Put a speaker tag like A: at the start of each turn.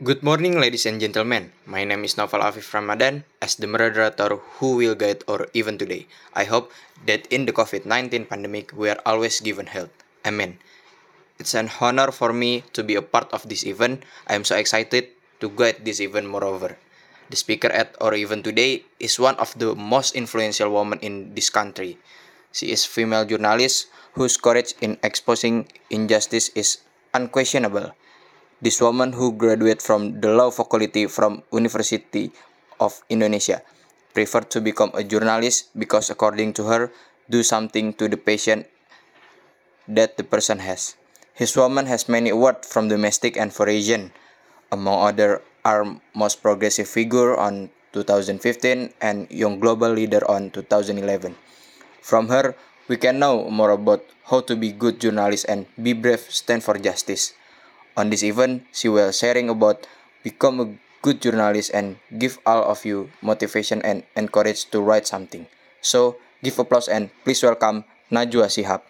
A: Good morning, ladies and gentlemen. My name is Novel Afif Ramadan, as the moderator who will guide our event today. I hope that in the COVID 19 pandemic, we are always given health. Amen. It's an honor for me to be a part of this event. I am so excited to guide this event, moreover. The speaker at our event today is one of the most influential women in this country. She is female journalist whose courage in exposing injustice is unquestionable. This woman who graduated from the law faculty from University of Indonesia preferred to become a journalist because according to her do something to the patient that the person has. His woman has many awards from domestic and foreign, among other are most progressive figure on 2015 and young global leader on 2011. From her, we can know more about how to be good journalist and be brave stand for justice. On this event, she will sharing about become a good journalist and give all of you motivation and encourage to write something. So, give applause and please welcome Najwa Sihab.